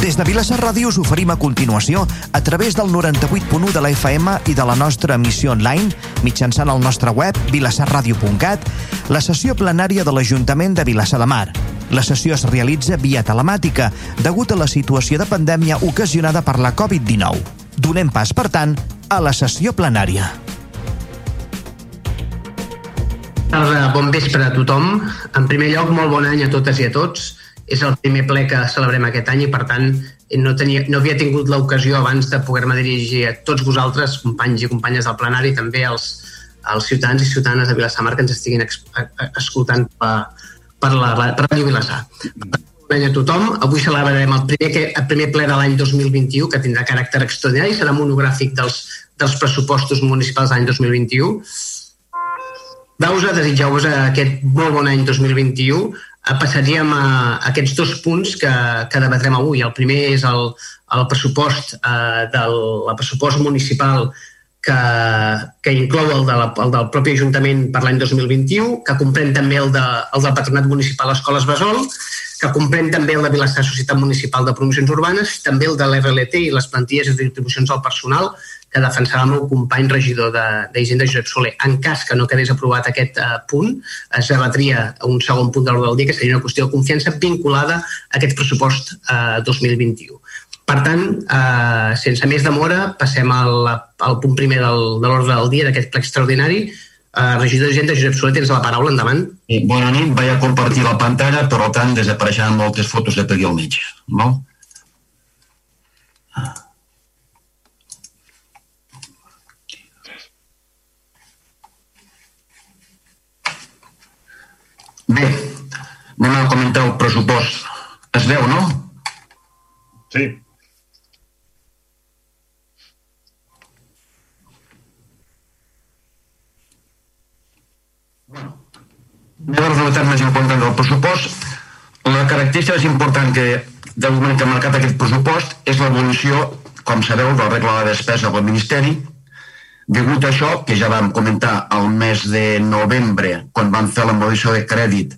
Des de Vilassar Ràdio us oferim a continuació, a través del 98.1 de la FM i de la nostra emissió online, mitjançant el nostre web, vilassarradio.cat, la sessió plenària de l'Ajuntament de Vilassar de Mar. La sessió es realitza via telemàtica, degut a la situació de pandèmia ocasionada per la Covid-19. Donem pas, per tant, a la sessió plenària. Tarda, bon vespre a tothom. En primer lloc, molt bon any a totes i a tots és el primer ple que celebrem aquest any i, per tant, no, tenia, no havia tingut l'ocasió abans de poder-me dirigir a tots vosaltres, companys i companyes del plenari, també als, als ciutadans i ciutadanes de Vilassamar que ens estiguin escoltant per, per la Ràdio Vilassar. Bon any a tothom. Avui celebrarem el primer, el primer ple de l'any 2021, que tindrà caràcter extraordinari, serà monogràfic dels, dels pressupostos municipals de l'any 2021. Vau-vos a desitjar-vos aquest molt bon any 2021 Eh, passaríem a aquests dos punts que, que debatrem avui. El primer és el, el pressupost eh, del el pressupost municipal que, que inclou el, de la, el del propi Ajuntament per l'any 2021, que comprèn també el, de, el del Patronat Municipal Escoles Besol, que comprèn també el de Vilassar Societat Municipal de Promocions Urbanes, també el de l'RLT i les plantilles i distribucions al personal, que defensarà el meu company regidor d'Hisenda, Josep Soler. En cas que no quedés aprovat aquest uh, punt, es debatria un segon punt de l'ordre del dia, que seria una qüestió de confiança vinculada a aquest pressupost uh, eh, 2021. Per tant, eh, sense més demora, passem al, al punt primer del, de l'ordre del dia d'aquest ple extraordinari. Eh, regidor d'Hisenda, Josep Soler, tens la paraula, endavant. Sí, bona nit, vaig a compartir la pantalla, per tant desapareixeran moltes fotos de per al mig. No? Bé, anem a comentar el pressupost. Es veu, no? Sí. Bueno, una de les novetats més importants del pressupost, la característica més important que del moment que ha marcat aquest pressupost és l'evolució, com sabeu, de la regla de despesa del Ministeri, Degut a això, que ja vam comentar al mes de novembre, quan vam fer la modificació de crèdit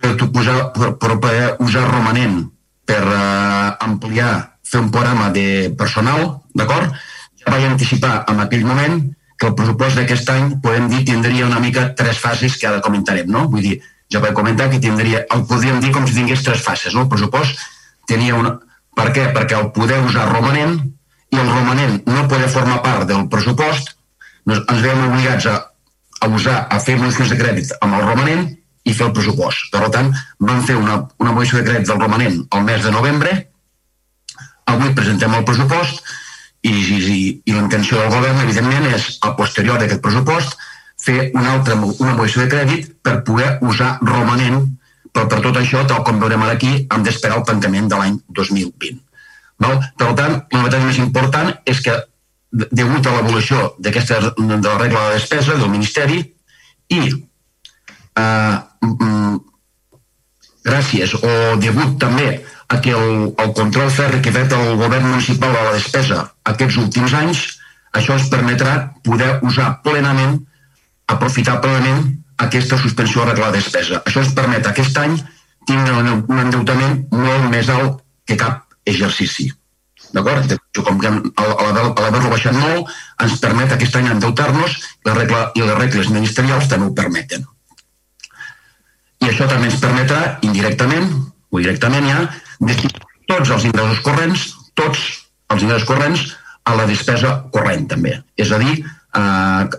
per, posar, per, per usar romanent per uh, ampliar, fer un programa de personal, d'acord? Ja vaig anticipar en aquell moment que el pressupost d'aquest any, podem dir, tindria una mica tres fases que ara comentarem, no? Vull dir, ja vaig comentar que tindria, el podríem dir com si tingués tres fases, no? El pressupost tenia una... Per què? Perquè el poder usar romanent i el romanent no poder formar part del pressupost, ens veiem obligats a, a usar, a fer modificacions de crèdit amb el romanent i fer el pressupost. Per tant, vam fer una, una modificació de crèdit del romanent al mes de novembre, avui presentem el pressupost i, i, i la intenció del govern, evidentment, és, a posterior d'aquest pressupost, fer una altra una modificació de crèdit per poder usar romanent, però per tot això, tal com veurem ara aquí, hem d'esperar el tancament de l'any 2020. Val? Per tant, la novetat més important és que, degut a l'evolució d'aquesta de la regla de despesa del Ministeri i eh, mm, gràcies o degut també a que el, el control ferri que fet el govern municipal a la despesa aquests últims anys, això ens permetrà poder usar plenament, aprofitar plenament aquesta suspensió de regla de despesa. Això ens permet aquest any tindre un endeutament molt més alt que cap exercici. D'acord? Com que l'haver-lo baixat molt ens permet aquest any endeutar-nos la regla, i les regles ministerials també ho permeten. I això també ens permetrà indirectament o directament ja destinar tots els ingressos corrents, tots els ingressos corrents a la despesa corrent també. És a dir, a,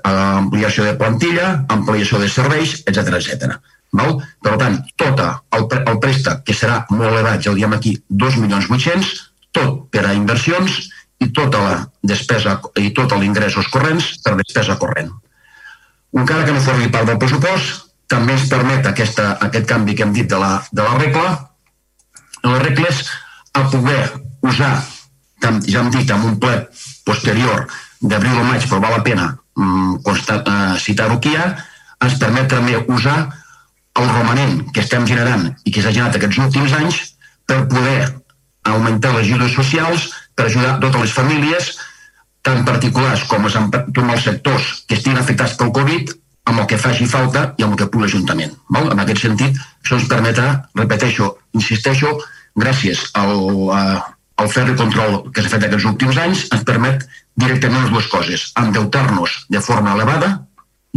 a ampliació de plantilla, ampliació de serveis, etc etc. Val? Per tant, tot el, el préstec, que serà molt elevat, ja ho diem aquí, 2.800.000, tot per a inversions i tota la despesa i tot l'ingressos corrents per despesa corrent. Encara que no formi part del pressupost, també ens permet aquesta, aquest canvi que hem dit de la, de la regla, les regles a poder usar, ja hem dit, en un ple posterior d'abril o maig, però val la pena mm, uh, citar-ho aquí ja, ens permet també usar el romanent que estem generant i que s'ha generat aquests últims anys per poder augmentar les ajudes socials per ajudar totes les famílies, tant particulars com els, com els sectors que estiguin afectats pel Covid, amb el que faci falta i amb el que pugui l'Ajuntament. En aquest sentit, això ens permetrà, repeteixo, insisteixo, gràcies al, al ferri control que s'ha fet aquests últims anys, ens permet directament les dues coses. Endeutar-nos de forma elevada,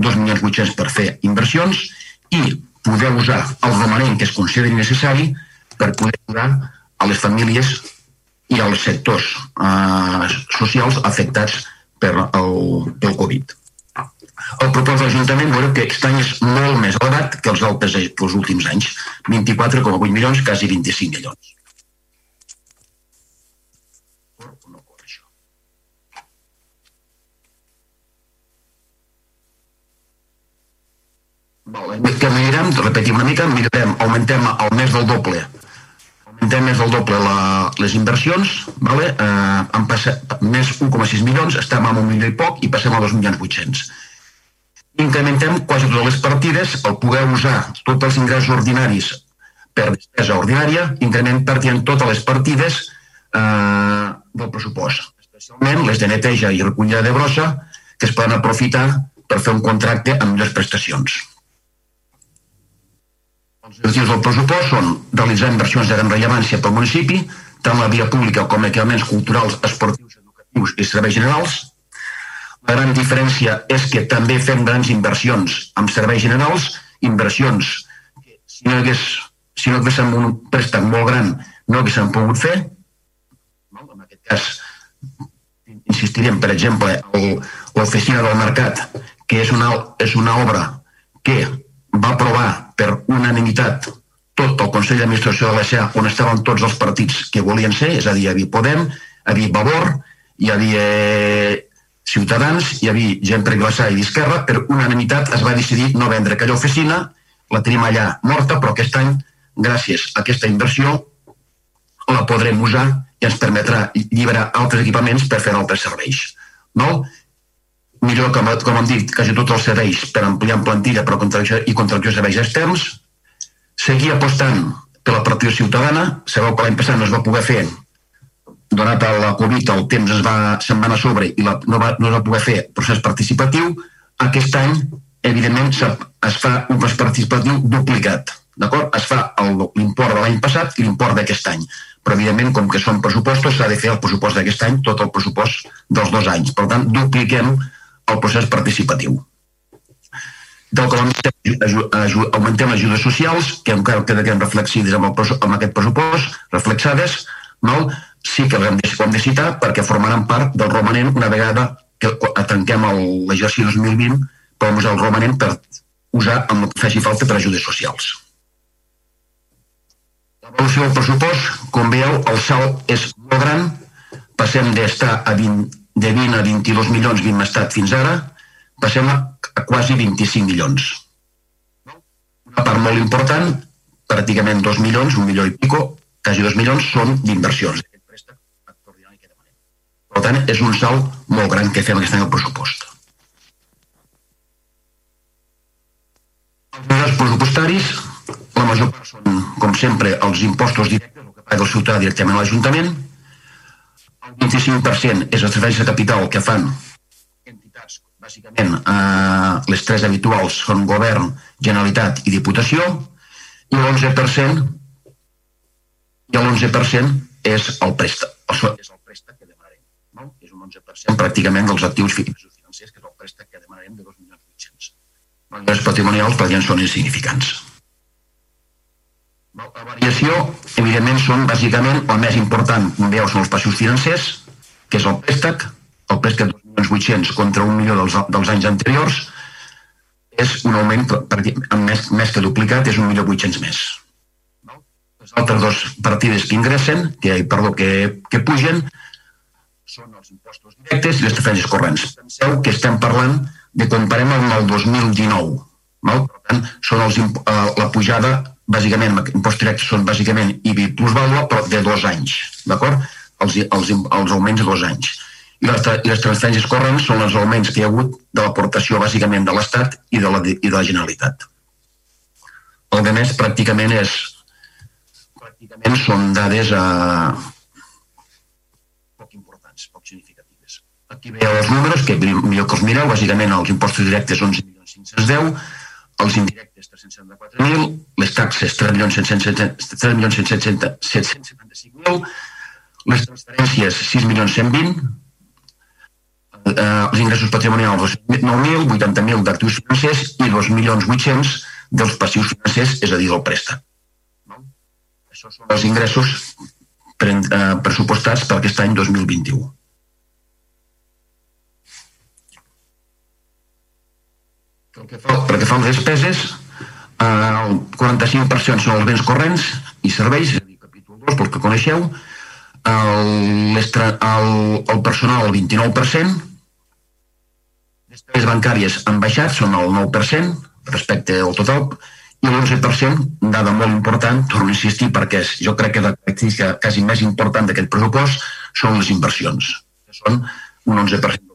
2.800.000 per fer inversions, i poder usar el romanent que es consideri necessari per poder ajudar a les famílies i als sectors eh, socials afectats per el, pel Covid. El propòsit de l'Ajuntament veureu que aquest any és molt més elevat que els altres els últims anys, 24,8 milions, quasi 25 milions. Vale. Que mirem, repetim una mica, mirem, augmentem el mes del doble augmentem més del doble la, les inversions, vale? eh, han passat més 1,6 milions, estem amb un milió i poc i passem a 2 milions 800. Incrementem quasi totes les partides, el poder usar tots els ingressos ordinaris per despesa ordinària, incrementem totes les partides eh, del pressupost, especialment les de neteja i recollida de brossa, que es poden aprofitar per fer un contracte amb les prestacions. Els objectius del pressupost són realitzar inversions de gran rellevància pel municipi, tant la via pública com equipaments culturals, esportius, educatius i serveis generals. La gran diferència és que també fem grans inversions amb serveis generals, inversions que si no hagués, si no haguéssim un préstec molt gran no haguéssim pogut fer. En aquest cas, insistirem, per exemple, l'oficina del mercat, que és una, és una obra que va aprovar per unanimitat tot el Consell d'Administració de l'ESA on estaven tots els partits que volien ser, és a dir, hi havia Podem, hi havia Vavor, hi havia Ciutadans, hi havia gent per Vilassar i d'Esquerra, per unanimitat es va decidir no vendre aquella oficina, la tenim allà morta, però aquest any, gràcies a aquesta inversió, la podrem usar i ens permetrà lliberar altres equipaments per fer altres serveis. No? Millor, com, com hem dit, quasi tots els serveis per ampliar en plantilla però contracció, i contracció de serveis externs, seguir apostant per la partida ciutadana, sabeu que l'any passat no es va poder fer. Donat a la Covid el temps es va, se'n va anar a sobre i la, no, va, no es va poder fer procés participatiu, aquest any evidentment es fa un procés participatiu duplicat d'acord? Es fa l'import de l'any passat i l'import d'aquest any. Però evidentment com que són pressupostos s'ha de fer el pressupost d'aquest any tot el pressupost dels dos anys. Per tant dupliquem el procés participatiu. Del que augmentem ajudes socials, que encara queden reflexides amb, el, amb aquest pressupost, reflexades, no? sí que de, hem de citar perquè formaran part del romanent una vegada que tanquem l'exercici 2020 podem usar el romanent per usar amb el que faci falta per ajudes socials. L'evolució del pressupost, com veieu, el salt és molt gran, passem d'estar a 20, de 20 a 22 milions que hem estat fins ara, passem a, a quasi 25 milions. Una part molt important, pràcticament 2 milions, un milió i pico, quasi 2 milions, són d'inversions. Per tant, és un salt molt gran que fem aquest any al pressupost. Els pressupostaris, la major part són, com sempre, els impostos directes, el que paga el ciutadà directament a l'Ajuntament, el 25% és els serveis de capital que fan entitats, bàsicament eh, les tres habituals són govern, generalitat i diputació, i l'11% i l'11% és el préstec, és el préstec que demanarem. No? És un 11% pràcticament dels actius financers, que és el préstec que demanarem de 2.800.000. Els patrimonials, per tant, són insignificants. La variació, evidentment, són bàsicament el més important, com veieu, són els passius financers, que és el préstec, el préstec de 2.800 contra un milió dels, dels anys anteriors, és un augment amb més, més que duplicat, és un milió 800 més. Les altres dues partides que ingressen, que, perdó, que, que pugen, són els impostos directes i les transferències corrents. Penseu que estem parlant de comparem amb el 2019. Val? Per tant, són els, uh, la pujada bàsicament, impostos directes són bàsicament IBI plus vàlua, però de dos anys, d'acord? Els, els, els augments de dos anys. I les, i les transferències corrents són els augments que hi ha hagut de l'aportació bàsicament de l'Estat i, de la, i de la Generalitat. El que més pràcticament és pràcticament són dades eh, poc importants, poc significatives. Aquí veieu els números, que millor que els mireu, bàsicament els impostos directes 11.510, els indirectes 374.000, les taxes 3.775.000, les transferències 6.120.000, eh, els ingressos patrimonials 9.000, 80.000 d'actius financers i 2.800.000 dels passius financers, és a dir, del préstec. No? Això són els ingressos eh, pressupostats per aquest any 2021. Pel que fa, pel que fa a les despeses, eh, el 45% són els béns corrents i serveis, és a dir, capítol 2, pel que coneixeu, el, el, el personal el 29%, despeses bancàries han baixat, són el 9% respecte al total, i l'11%, dada molt important, torno a insistir, perquè és, jo crec que la característica quasi més important d'aquest pressupost són les inversions, que són un 11% del pressupost.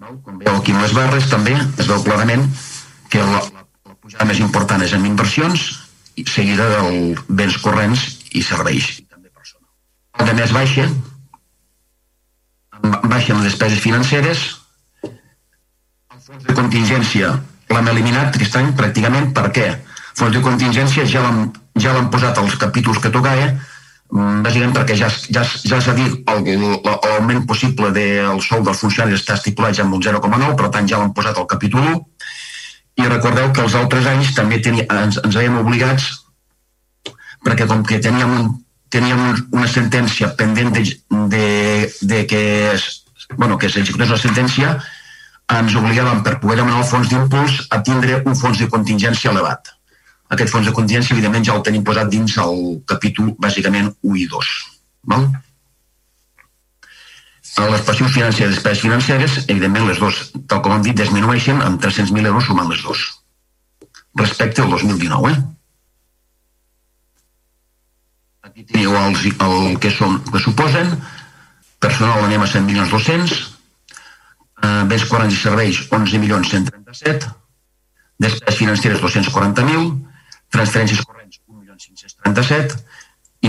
Com veieu aquí en les barres també es veu clarament que la, la, la pujada més important és en inversions, seguida dels béns corrents i serveis, i també personal. De més baixa, baixen les despeses financeres, el fons de contingència l'hem eliminat aquest any pràcticament, per què? Fons de contingència ja l'han ja posat als capítols que tocava, mm, bàsicament perquè ja, ja, ja s'ha dit l'augment possible del sou dels funcionaris està estipulat ja amb un 0,9, per tant ja l'han posat al capítol 1, i recordeu que els altres anys també tenia, ens, ens havíem obligats perquè com que teníem un, teníem una sentència pendent de, de, de que, bueno, que s'executés la sentència, ens obligàvem per poder demanar el fons d'impuls a tindre un fons de contingència elevat. Aquest fons de contingència, evidentment, ja el tenim posat dins el capítol, bàsicament, 1 i 2. Val? Les passius financeres i despeses financeres, evidentment, les dues, tal com hem dit, disminueixen amb 300.000 euros sumant les dues respecte al 2019. Eh? Aquí teniu els, el que, són, que suposen. Personal anem a 100 milions 200. Eh, béns corrents i serveis 11 milions 137. Despeses financeres 240.000. Transferències corrents 1 milions 537.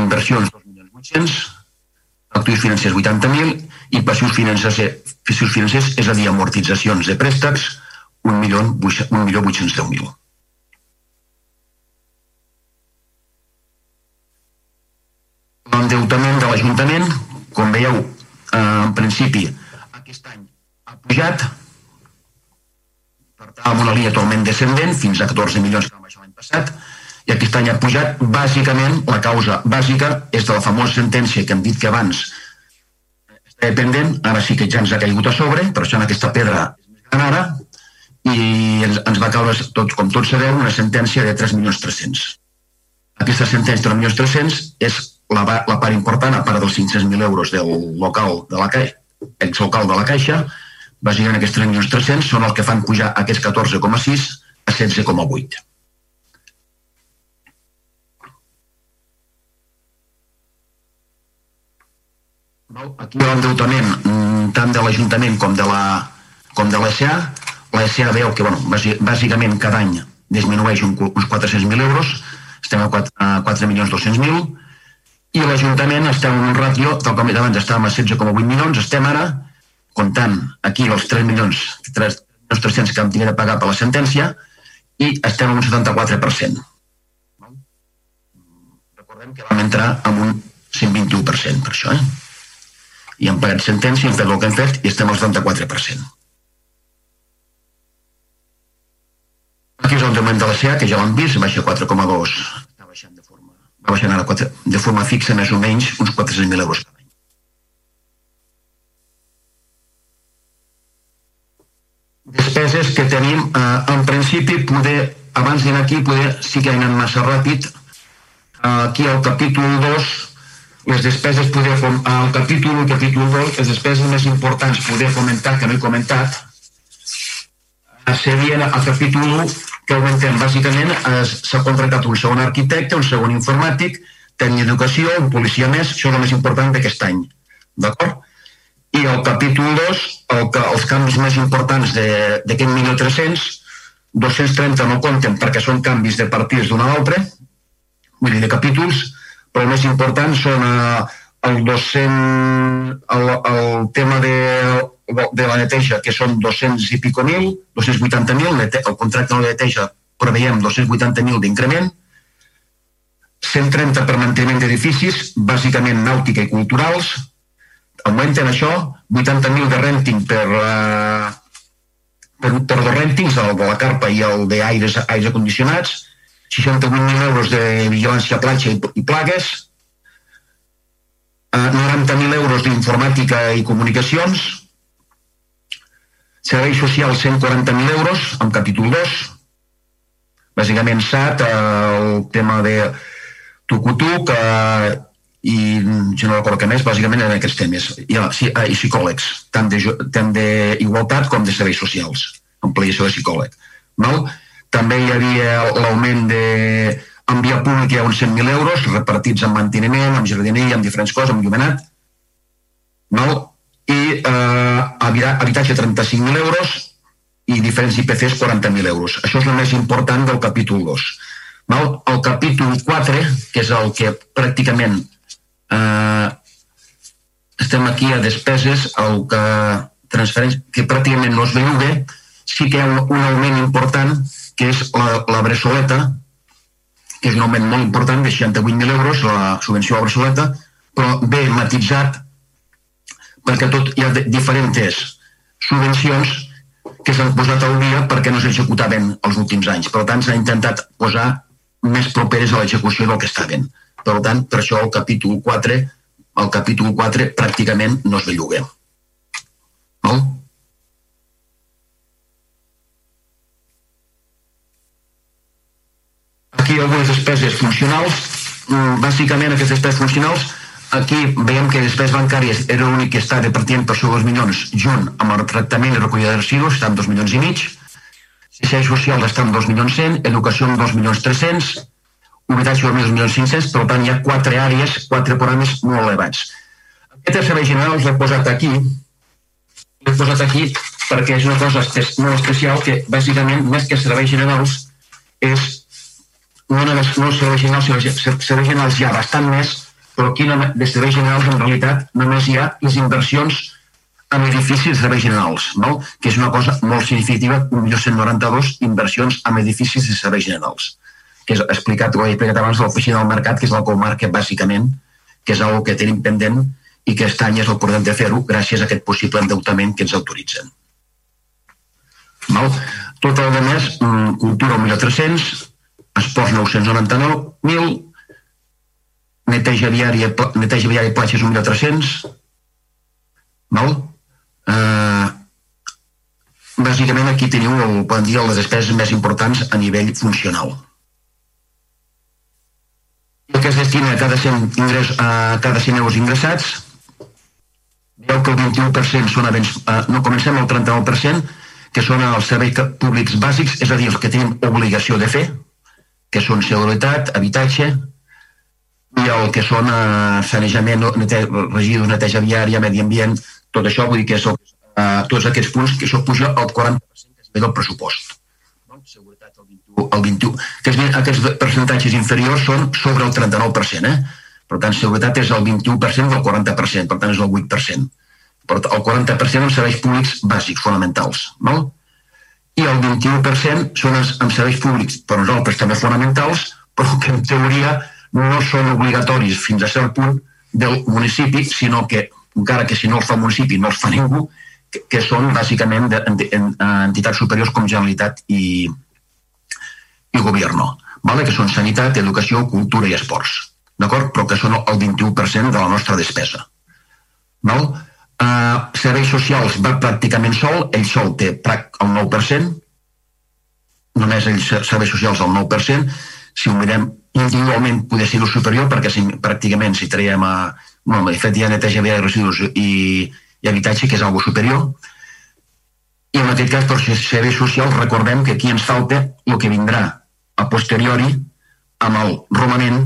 Inversions 2 milions 800. Actius financers 80.000 i passius financers, passius financers, és a dir, amortitzacions de préstecs, 1 milió, 1 milió 810.000. L'endeutament de l'Ajuntament, com veieu, eh, en principi, aquest any ha pujat, per tant, amb una línia totalment descendent, fins a 14 milions que vam baixar l'any passat, i any ha pujat, bàsicament, la causa bàsica és de la famosa sentència que hem dit que abans estava pendent, ara sí que ja ens ha caigut a sobre, per això en aquesta pedra és ara, i ens, ens va caure, tot, com tots sabeu, una sentència de 3 milions 300. Aquesta sentència de 3 milions 300 és la, la part important, a part dels 500.000 euros del local de la Caixa, exlocal de la Caixa, bàsicament aquests 3.300.000 són el que fan pujar aquests 14,6 a 16,8. Aquí l'endeutament mm, tant de l'Ajuntament com de la com de l'ESA, l'ESA veu que bueno, bàsicament cada any disminueix uns 400.000 euros, estem a 4, a 4 milions 200.000, i l'Ajuntament estem en un ràtio, tal com abans estàvem a 16,8 milions, estem ara comptant aquí els 3 milions, 3 milions 300 que hem tingut de pagar per la sentència i estem en un 74%. Recordem que vam entrar amb un 121% per això, eh? I hem pagat sentència, hem fet el que hem fet i estem al 74%. Aquí és el augment de la CA, que ja l'hem vist, baixa 4,2 va baixant ara quatre, de forma fixa més o menys uns 400.000 euros cada any. Despeses que tenim, eh, en principi, poder, abans d'anar aquí, poder, sí que he anat massa ràpid, eh, aquí al capítol 2, les despeses poder, al capítol 1 capítol 2, les despeses més importants poder comentar, que no he comentat, eh, serien al capítol 1 que augmentem bàsicament s'ha contractat un segon arquitecte, un segon informàtic, tècnic d'educació, un policia més, això és el més important d'aquest any. D'acord? I el capítol 2, el que, els canvis més importants d'aquest 1.300, 230 no compten perquè són canvis de partits d'una a l'altra, vull dir, de capítols, però més important són eh, el 200, el, el tema de de la neteja, que són 200 i pico mil, 280.000, el contracte de neteja preveiem 280.000 d'increment, 130 per manteniment d'edificis, bàsicament nàutica i culturals, augmenten això, 80.000 de renting per, uh, per, per dos rentings, el de la carpa i el d'aires aires condicionats, 68.000 euros de vigilància platja i, plagues, uh, 90.000 euros d'informàtica i comunicacions, serveis socials 140.000 euros, amb capítol 2, bàsicament SAT, el tema de tucutuc, eh, i jo no recordo què més, bàsicament en aquests temes. I, sí, i psicòlegs, tant d'igualtat com de serveis socials, ampliació de psicòleg. No? També hi havia l'augment de en via pública hi ha uns 100.000 euros repartits en manteniment, en jardineria, en diferents coses, en llumenat. No? I eh, habitatge 35.000 euros i diferents IPCs 40.000 euros. Això és el més important del capítol 2. No? El capítol 4, que és el que pràcticament eh, estem aquí a despeses, el que que pràcticament no es veu bé, sí que hi ha un, un augment important, que és la, la Bressoleta, que és un augment molt important, de 68.000 euros, la subvenció a Bressoleta, però bé matitzat, perquè tot hi ha diferents subvencions que s'han posat al dia perquè no s'executaven els últims anys. Per tant, s'ha intentat posar més properes a l'execució del que estaven. Per tant, per això el capítol 4, el capítol 4 pràcticament no es belluga. No? Aquí algunes despeses funcionals. Mm, bàsicament, aquestes despeses funcionals, aquí veiem que despeses bancàries era l'únic que està repartint per sobre 2 milions, junt amb el tractament i recollida de residus, estan 2 milions i mig, Serveis socials estan 2 milions 100, educació 2 milions 300, habitatge 2 milions 500, per tant hi ha quatre àrees, quatre programes molt elevats. Aquest servei general l'he posat aquí, l'he posat aquí perquè és una cosa molt especial que bàsicament més que serveis generals és no només no serveis generals, serveis hi ha bastant més, però aquí de serveis generals en realitat només hi ha les inversions en edificis de serveis generals, no? que és una cosa molt significativa, 1.192 inversions en edificis de serveis generals que és explicat, ho he explicat abans, l'oficina del mercat, que és la comarca, bàsicament, que és una que tenim pendent i que aquest any és el oportunitat de fer-ho gràcies a aquest possible endeutament que ens autoritzen. Val? Tot el de més, mm, cultura 1.300, esports 999.000, neteja viària, neteja viària i platges 1.300, val? Eh, bàsicament aquí teniu, el, poden dir, les despeses més importants a nivell funcional el que es destina a cada 100, ingrés, a cada 100 euros ingressats, veu que el 21% són avents, eh, no comencem el 39%, que són els serveis públics bàsics, és a dir, els que tenim obligació de fer, que són seguretat, habitatge, i el que són eh, sanejament, nete, residus, neteja viària, medi ambient, tot això, vull dir que és el, eh, tots aquests punts, que això puja al 40% que es ve del pressupost. No? Seguretat el 21, el 21. Aquests, aquests percentatges inferiors són sobre el 39%, eh? Per tant, seguretat és el 21% del 40%, per tant és el 8%. Però el 40% en serveis públics bàsics, fonamentals. Val? I el 21% són els, en serveis públics, per nosaltres també fonamentals, però que en teoria no són obligatoris fins a cert punt del municipi, sinó que, encara que si no els fa el municipi no els fa ningú, que, que són bàsicament de, de, de, entitats superiors com Generalitat i, i Governo, vale? que són sanitat, educació, cultura i esports, d'acord? però que són el 21% de la nostra despesa. Val? Uh, serveis socials va pràcticament sol, ell sol té el 9%, només ells serveis socials el 9%, si ho mirem individualment poder ser superior perquè si, pràcticament si traiem a... Bueno, de fet hi ha neteja de residus i, i habitatge que és algo superior. I en aquest cas per serveis socials recordem que aquí ens falta el que vindrà a posteriori amb el romanent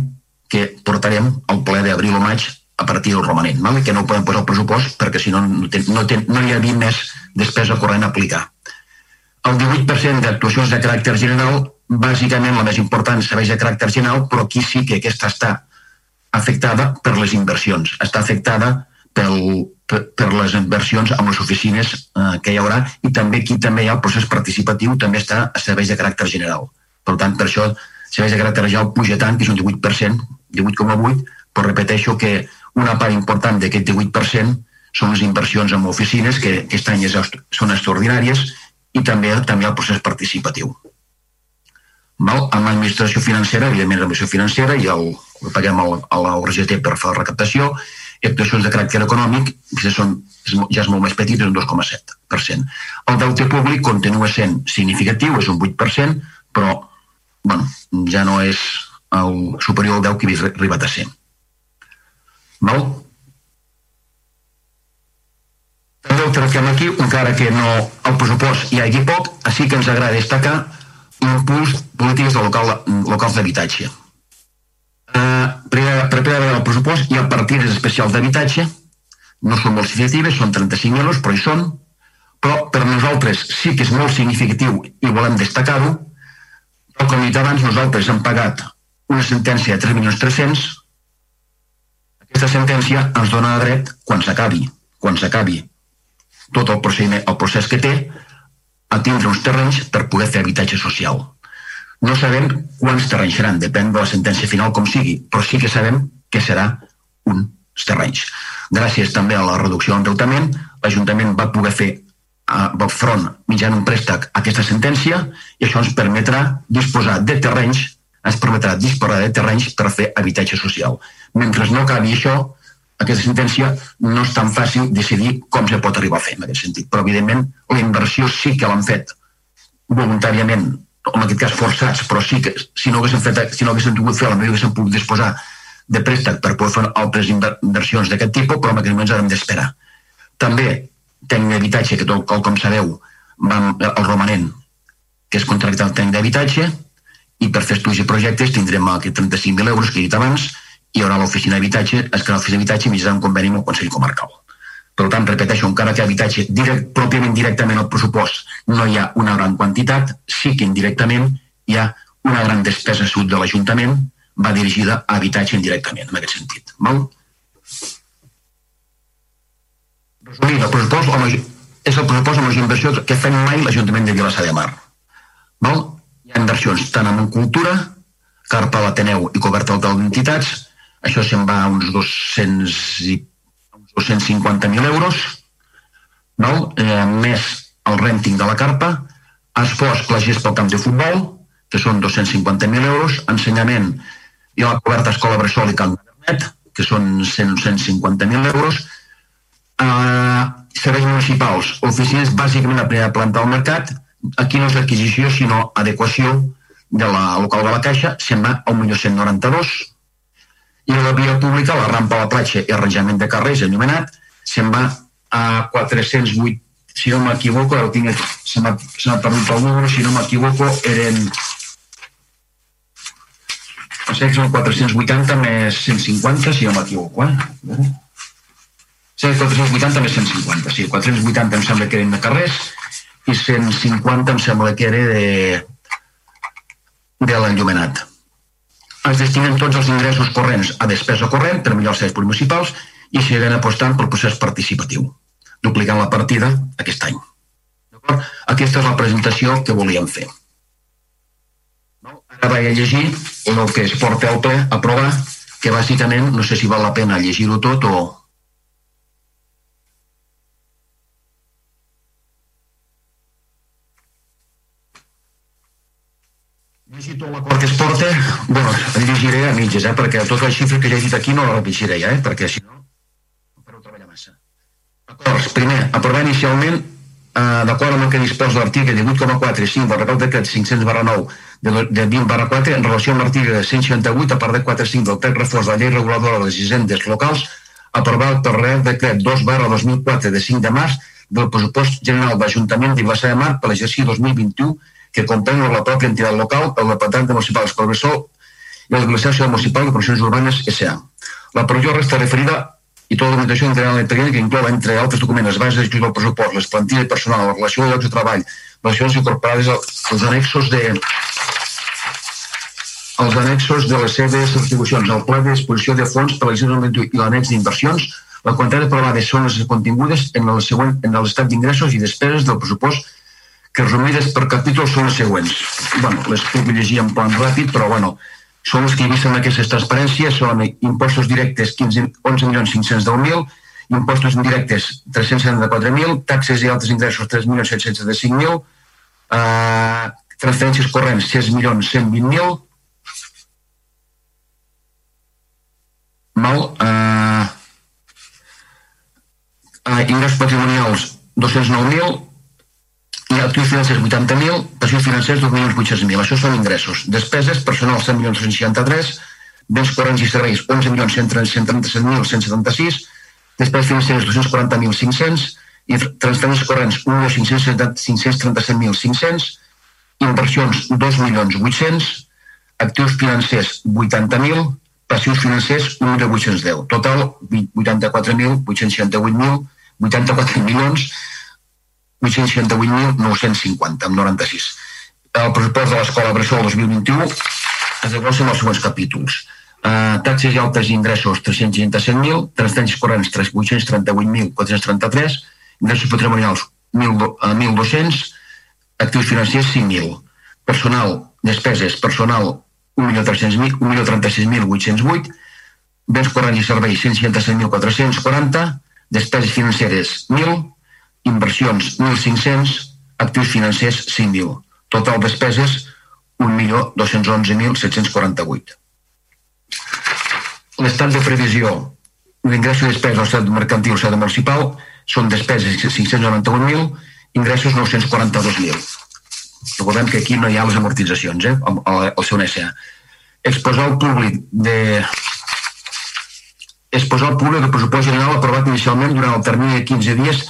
que portarem al ple d'abril o maig a partir del romanent, val? que no ho podem posar al pressupost perquè si no no, ten, no, ten, no hi havia més despesa corrent a aplicar. El 18% d'actuacions de caràcter general, bàsicament la més important serveis de caràcter general, però aquí sí que aquesta està afectada per les inversions, està afectada pel per, per les inversions amb les oficines eh, que hi haurà i també aquí també hi ha el procés participatiu, també està a serveis de caràcter general. Per tant, per això serveis de caràcter general puja tant, que és un 18%, 18,8%, però repeteixo que una part important d'aquest 18% són les inversions en oficines, que aquest any són extraordinàries, i també, també el procés participatiu. Val? Amb l'administració financera, evidentment l'administració financera, i el, el paguem el, a la per fer la recaptació, i actuacions de caràcter econòmic, que són, ja és molt més petit, és un 2,7%. El deute públic continua sent significatiu, és un 8%, però bueno, ja no és el superior al 10 que he arribat a 100 no? També ho tractem aquí, encara que no el pressupost hi hagi poc, així que ens agrada destacar l'impuls polítiques de local, locals d'habitatge. Eh, vegada el pressupost hi ha partides especials d'habitatge, no són molt significatives, són 35 euros, però hi són, però per nosaltres sí que és molt significatiu i volem destacar-ho, però com he dit abans, nosaltres hem pagat una sentència de 3 aquesta sentència ens dona dret, quan s'acabi, quan s'acabi tot el procediment, el procés que té, a tindre uns terrenys per poder fer habitatge social. No sabem quants terrenys seran, depèn de la sentència final com sigui, però sí que sabem que serà uns terrenys. Gràcies també a la reducció de l'endeutament, l'Ajuntament va poder fer uh, front mitjan un préstec a aquesta sentència i això ens permetrà disposar de terrenys ens permetrà disposar de terrenys per fer habitatge social. Mentre no acabi això, aquesta sentència no és tan fàcil decidir com se pot arribar a fer en aquest sentit. Però, evidentment, la inversió sí que l'han fet voluntàriament, en aquest cas forçats, però sí que si no haguessin, fet, si no haguessin pogut fer, potser haguessin pogut disposar de préstec per poder fer altres inversions d'aquest tipus, però en aquest moment hem d'esperar. També tenim d'habitatge, que tot, com sabeu, vam, el romanent, que és contractar el tècnic d'habitatge, i per fer estudis i projectes tindrem aquests 35.000 euros que he dit abans, hi haurà l'oficina d'habitatge, es crearà l'oficina d'habitatge mitjançant un conveni amb el Consell Comarcal. Per tant, repeteixo, encara que habitatge direct, pròpiament directament al pressupost no hi ha una gran quantitat, sí que indirectament hi ha una gran despesa sud de l'Ajuntament va dirigida a habitatge indirectament, en aquest sentit. Val? Resumint, el pressupost o és el pressupost amb les inversions que fem mai l'Ajuntament de Vilassar de Mar. Val? Hi ha inversions tant en cultura, carpa a l'Ateneu i coberta d'entitats, això se'n va a uns 200 i 250.000 euros, val? Eh, més el renting de la carpa, esforç plagies pel camp de futbol, que són 250.000 euros, ensenyament i la coberta escola Bressol i d'internet, que són 150.000 euros, eh, serveis municipals, oficines bàsicament a primera planta del mercat, aquí no és adquisició sinó adequació de la local de la Caixa, se'n va a 1.192, i la via pública, la rampa a la platja i arranjament de carrers enllumenat, se'n va a 408, si no m'equivoco, ara tinc, se m'ha perdut el número, si no m'equivoco, eren no sé, són 480 més 150, si no m'equivoco, eh? Sí, 480 més 150, sí, 480 em sembla que eren de carrers i 150 em sembla que era de, de l'enllumenat es destinen tots els ingressos corrents a despesa corrent per millorar els serveis municipals i siguen apostant pel procés participatiu, duplicant la partida aquest any. Aquesta és la presentació que volíem fer. Ara vaig a llegir el que es porta al ple a provar, que bàsicament no sé si val la pena llegir-ho tot o, llegir tot l'acord que es porta, bueno, el llegiré a mitges, eh, perquè totes les xifres que ja he dit aquí no les llegiré, eh, perquè si no, no treballar massa. Acords. Primer, aprovar inicialment, eh, d'acord amb el que disposa l'article 18,4 i 5 del Regal Decret 500 barra 9 de, de 20 barra 4 en relació amb l'article 168 a part de 4 5 del text reforç de la llei reguladora de les hisendes locals aprovat per Real Decret 2 barra 2004 de 5 de març del pressupost general d'Ajuntament Vilassar de Mar per l'exercici 2021 que comprenden la pròpia entitat local, el Departament Municipal Escobressol i la Municipal de Promocions Urbanes S.A. La provisió resta referida i tota la documentació integral i que inclou, entre altres documents, bases d'explicar el pressupost, les plantilles personal, la relació de llocs de treball, relacions incorporades als anexos de els anexos de les seves atribucions, el pla de disposició de fons per a l'exercici i l'annex d'inversions, La quantitat aprovada són les contingudes en el següent en l'estat d'ingressos i despeses del pressupost que resumides per capítol són les següents. bueno, les puc llegir en plan ràpid, però bueno, són les que he vist en aquestes transparències, són impostos directes 11.510.000, impostos indirectes 374.000, taxes i altres ingressos 3.705.000, eh, transferències corrents 6.120.000, mal, eh, eh, ingressos patrimonials 209.000, i actius financers 80.000, passius financers 2.800.000. Això són ingressos. Despeses, personal 100.163, béns corrents i serveis 11.137.176, despeses financeres 240.500 i transferències corrents 1.537.500, inversions 2.800.000, actius financers 80.000, passius financers 1.810. Total 84.868.000, 84 milions 868.950, amb 96. El pressupost de l'escola Bressol 2021 es desglossa en els següents capítols. Uh, taxes i altes ingressos 367.000, transferències corrents 838.433, ingressos patrimonials 1.200, actius financers 5.000, personal, despeses, personal 1.036.808, béns corrents i serveis 167.440, despeses financeres 1.000, inversions 1.500, actius financers 5.000. Total despeses 1.211.748. L'estat de previsió l'ingresso i despesa del estat mercantil estat municipal són despeses 591.000, ingressos 942.000. Recordem que aquí no hi ha les amortitzacions, eh, al, al seu NSA. Exposar al públic de exposar al públic el pressupost general aprovat inicialment durant el termini de 15 dies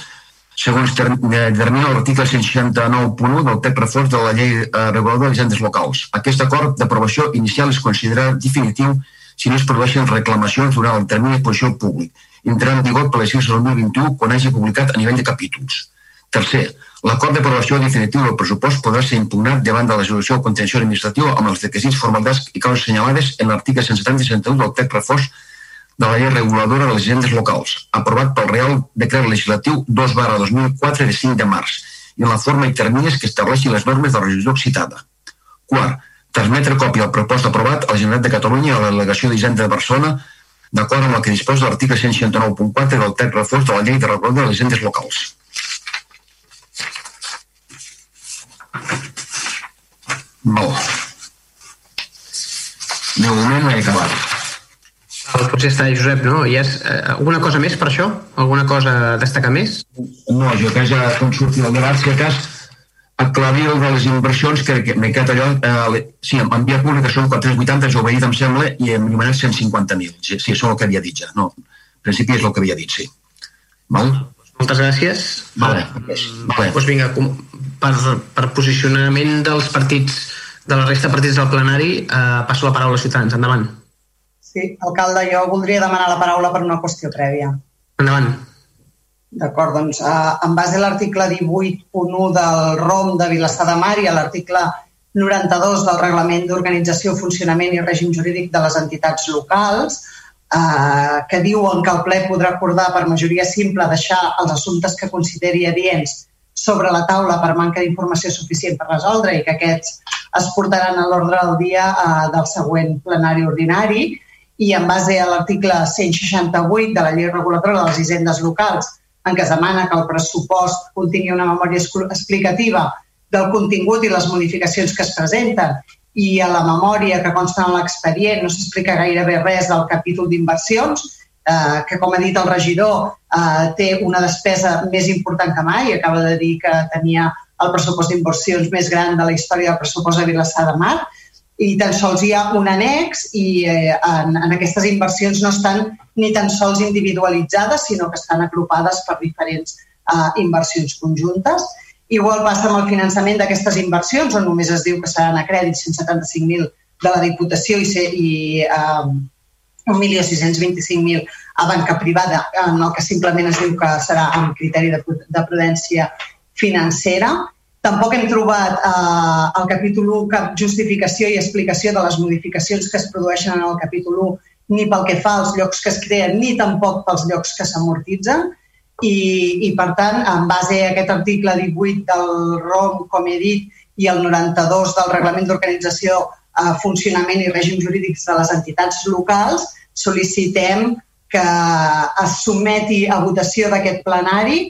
segons determina l'article 169.1 del text reforç de la llei eh, reguladora de les locals. Aquest acord d'aprovació inicial es considera definitiu si no es produeixen reclamacions durant el termini d'exposició al públic. Entrarà en vigor per l'exercici 2021 quan hagi publicat a nivell de capítols. Tercer, l'acord d'aprovació definitiu del pressupost podrà ser impugnat davant de la resolució contenció administrativa amb els requisits formalitats i causes assenyalades en l'article 170 i 171 del text reforç de la llei reguladora de les agendes locals, aprovat pel Real Decret Legislatiu 2 barra 2004 de 5 de març, i en la forma i terminis que estableixin les normes de la regió citada. Quart, transmetre còpia del propost aprovat a la Generalitat de Catalunya i a la delegació d'Hisenda de Barcelona d'acord amb el que disposa l'article 169.4 del text reforç de la llei de reguladora de les agendes locals. Molt. De moment he acabat. Potser està Josep, no? Hi ha eh, alguna cosa més per això? Alguna cosa a destacar més? No, jo que ja com surti el debat, si cas aclarir el de les inversions, que, que m'he quedat allò, eh, sí, en via pública són 480, jo ho he dit, em sembla, i en llumenat 150.000. Sí, sí, això és el que havia dit ja. No, en principi és el que havia dit, sí. Val? Moltes gràcies. Vale, vale. Doncs vinga, per, per posicionament dels partits, de la resta de partits del plenari, eh, passo la paraula als ciutadans. Endavant. Sí, alcalde, jo voldria demanar la paraula per una qüestió prèvia. Endavant. D'acord, doncs, eh, en base a l'article 18.1 del ROM de Vilassar de Mar i a l'article 92 del Reglament d'Organització, Funcionament i Règim Jurídic de les Entitats Locals, eh, que diuen que el ple podrà acordar per majoria simple deixar els assumptes que consideri adients sobre la taula per manca d'informació suficient per resoldre i que aquests es portaran a l'ordre del dia eh, del següent plenari ordinari i en base a l'article 168 de la llei reguladora de les hisendes locals, en què es demana que el pressupost contingui una memòria explicativa del contingut i les modificacions que es presenten i a la memòria que consta en l'expedient no s'explica gairebé res del capítol d'inversions, eh, que com ha dit el regidor eh, té una despesa més important que mai, acaba de dir que tenia el pressupost d'inversions més gran de la història del pressupost de Vilassar de Mar, i tan sols hi ha un annex i eh, en, en aquestes inversions no estan ni tan sols individualitzades, sinó que estan agrupades per diferents eh, inversions conjuntes. Igual passa amb el finançament d'aquestes inversions, on només es diu que seran a crèdit 175.000 de la Diputació i, i eh, 1.625.000 a banca privada, en el que simplement es diu que serà amb criteri de, de prudència financera Tampoc hem trobat eh, al capítol 1 cap justificació i explicació de les modificacions que es produeixen en el capítol 1 ni pel que fa als llocs que es creen, ni tampoc pels llocs que s'amortitzen. I, I, per tant, en base a aquest article 18 del ROM, com he dit, i el 92 del Reglament d'Organització, eh, Funcionament i Règim Jurídics de les Entitats Locals, sol·licitem que es sotmeti a votació d'aquest plenari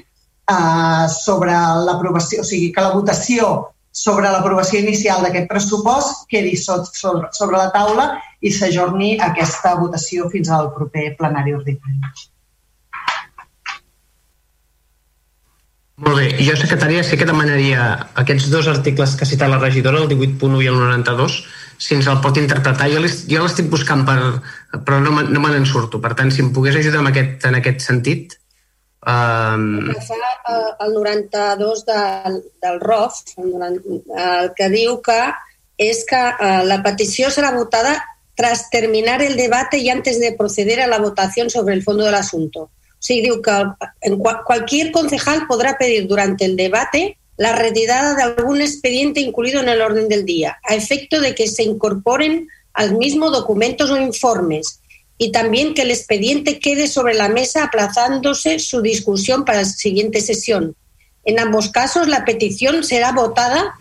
eh, sobre l'aprovació, o sigui, que la votació sobre l'aprovació inicial d'aquest pressupost quedi sobre, sobre la taula i s'ajorni aquesta votació fins al proper plenari ordinari. Molt bé. Jo, secretària, sí que demanaria aquests dos articles que ha citat la regidora, el 18.1 i el 92, si ens el pot interpretar. Jo l'estic buscant, per, però no, no me n'en surto. Per tant, si em pogués ajudar en aquest, en aquest sentit, Um... El fa eh, el 92 del, del ROF, el, 90, el que diu que és que eh, la petició serà votada tras terminar el debate y antes de proceder a la votación sobre el fondo del asunto. O sigui, diu que en cualquier concejal podrá pedir durante el debate la retirada de algún expediente incluido en el orden del día, a efecto de que se incorporen al mismo documentos o informes y también que el expediente quede sobre la mesa aplazándose su discusión para la siguiente sesión. En ambos casos, la petición será votada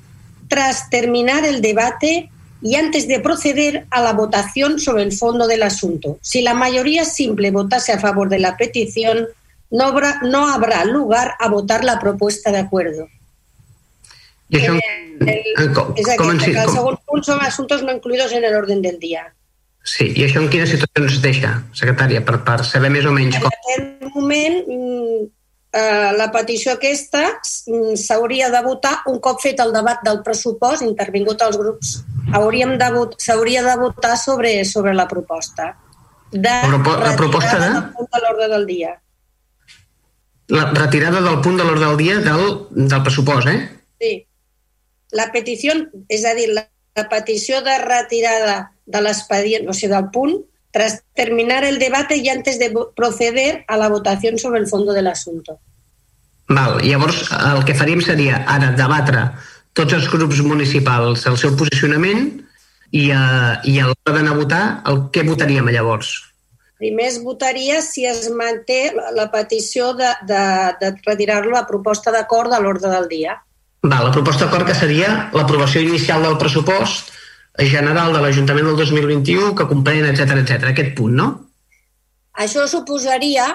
tras terminar el debate y antes de proceder a la votación sobre el fondo del asunto. Si la mayoría simple votase a favor de la petición, no habrá, no habrá lugar a votar la propuesta de acuerdo. El, el, eh, el són assumptes no incluidos en el orden del dia. Sí, i això en quines situacions es deixa, secretària, per, per saber més o menys com... En aquest moment, mm, eh, la petició aquesta mm, s'hauria de votar un cop fet el debat del pressupost, intervingut els grups, hauríem de s'hauria de votar sobre, sobre la proposta. De la, la proposta de... del punt de l'ordre del dia. La retirada del punt de l'ordre del dia del, del pressupost, eh? Sí. La petició, és a dir, la, la petició de retirada de l'expedient, o sigui, del punt, tras terminar el debate y antes de proceder a la votación sobre el fondo del asunto. Val, llavors el que faríem seria ara debatre tots els grups municipals el seu posicionament i, uh, i a l'hora d'anar a votar, el què votaríem llavors? Primer es votaria si es manté la, la petició de, de, de retirar-lo la proposta d'acord de l'ordre del dia. Val, la proposta d'acord que seria l'aprovació inicial del pressupost general de l'Ajuntament del 2021 que comprèn, etc etc. aquest punt, no? Això suposaria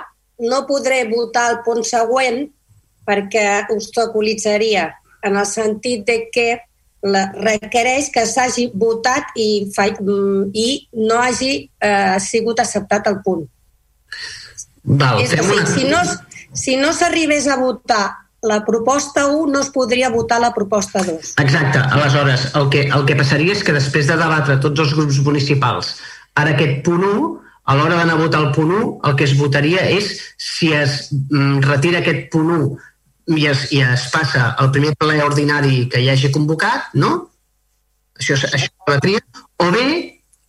no podré votar el punt següent perquè obstaculitzaria en el sentit de que la, requereix que s'hagi votat i, fa, i no hagi eh, sigut acceptat el punt. Val, és dir, una... si no, si no s'arribés a votar la proposta 1 no es podria votar la proposta 2. Exacte. Aleshores, el que, el que passaria és que després de debatre tots els grups municipals ara aquest punt 1, a l'hora d'anar a votar el punt 1, el que es votaria és si es mm, retira aquest punt 1 i es, i es passa al primer ple ordinari que hi hagi convocat, no? Això, això es retria. O bé,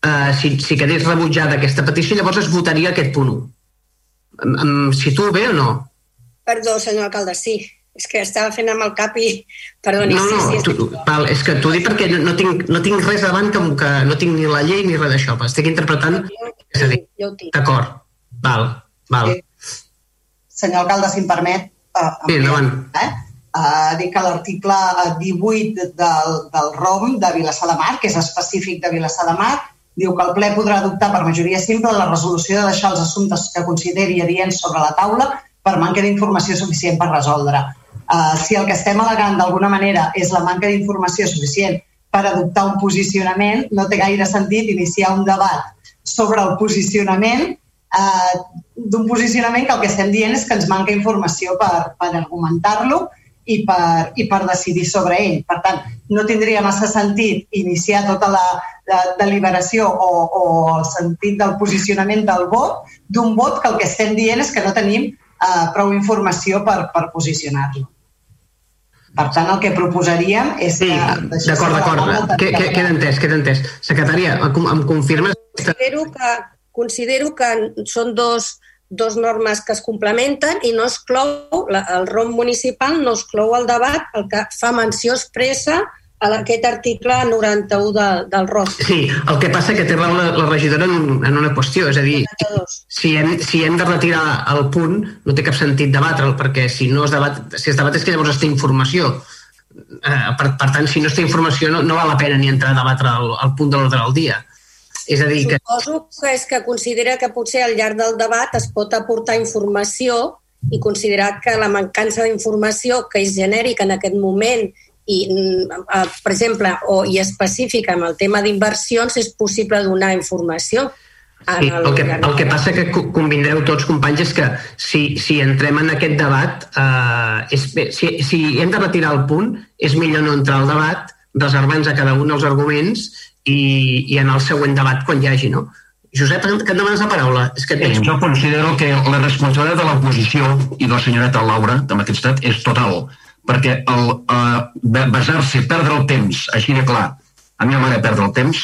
eh, si, si quedés rebutjada aquesta petició, llavors es votaria aquest punt 1. Em, em situo bé o no? Perdó, senyor alcalde, sí. És que estava fent amb el cap i... Perdoni, no, no, sí, sí. Tu, val, és que t'ho dic perquè no, no, tinc, no tinc res davant que, que no tinc ni la llei ni res d'això. Estic interpretant... Jo, jo ho tinc. D'acord, val, val. Sí. Senyor alcalde, si em permet... Uh, sí, endavant. Eh? Uh, dic que l'article 18 del, del ROM de Vilassar de Mar, que és específic de Vilassar de Mar, diu que el ple podrà adoptar per majoria simple la resolució de deixar els assumptes que consideri adients sobre la taula per manca d'informació suficient per resoldre. Uh, si el que estem al·legant d'alguna manera és la manca d'informació suficient per adoptar un posicionament, no té gaire sentit iniciar un debat sobre el posicionament uh, d'un posicionament que el que estem dient és que ens manca informació per, per argumentar-lo i per, i per decidir sobre ell. Per tant, no tindria massa sentit iniciar tota la, la deliberació o, o el sentit del posicionament del vot d'un vot que el que estem dient és que no tenim eh, prou informació per, per posicionar-lo. Per tant, el que proposaríem és sí, que... D'acord, d'acord. Queda entès, queda entès. Secretària, em, em confirmes... Considero que, considero que són dos, dos normes que es complementen i no es clou, el ROM municipal no es clou el debat, el que fa menció expressa a aquest article 91 de, del ROF. Sí, el que passa que té raó la, la regidora en, en una qüestió, és a dir, si hem, si hem de retirar el punt, no té cap sentit debatre'l, perquè si no es debat, si es debat és que llavors es té informació. Eh, per, per tant, si no es té informació, no, no val la pena ni entrar a debatre el, el punt de l'ordre del dia. És a dir, que... Suposo que és que considera que potser al llarg del debat es pot aportar informació i considerar que la mancança d'informació que és genèrica en aquest moment i, eh, per exemple, o, i específica amb el tema d'inversions, és possible donar informació. Sí, el, que, el que passa que convindreu tots, companys, és que si, si entrem en aquest debat, eh, és, si, si hem de retirar el punt, és millor no entrar al debat, reservar-nos a cada un els arguments i, i en el següent debat quan hi hagi, no? Josep, que et demanes la paraula. És que sí, jo considero que la responsabilitat de l'oposició i de la senyoreta Laura, amb aquest estat, és total perquè el uh, basar-se, perdre el temps, així de clar, a mi mare perdre el temps,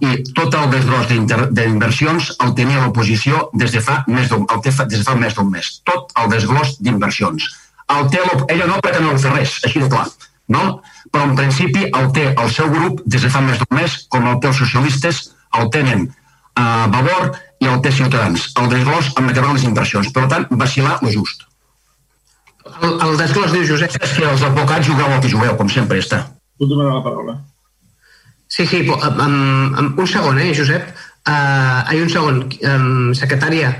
i tot el desgros d'inversions el tenia l'oposició des de fa més d'un des de fa més d'un mes. Tot el desglos d'inversions. El té, ella no, perquè no fa res, així de clar. No? Però en principi el té el seu grup des de fa més d'un mes, com el té els socialistes, el tenen a Vavor i el té Ciutadans. El desglos amb acabar les inversions. Per tant, vacilar lo just. El, el desglos diu Josep. És que els advocats jugueu el que jugueu, com sempre està. Puc demanar la paraula? Sí, sí, amb, amb, un segon, eh, Josep. Uh, ai, un segon, um, secretària.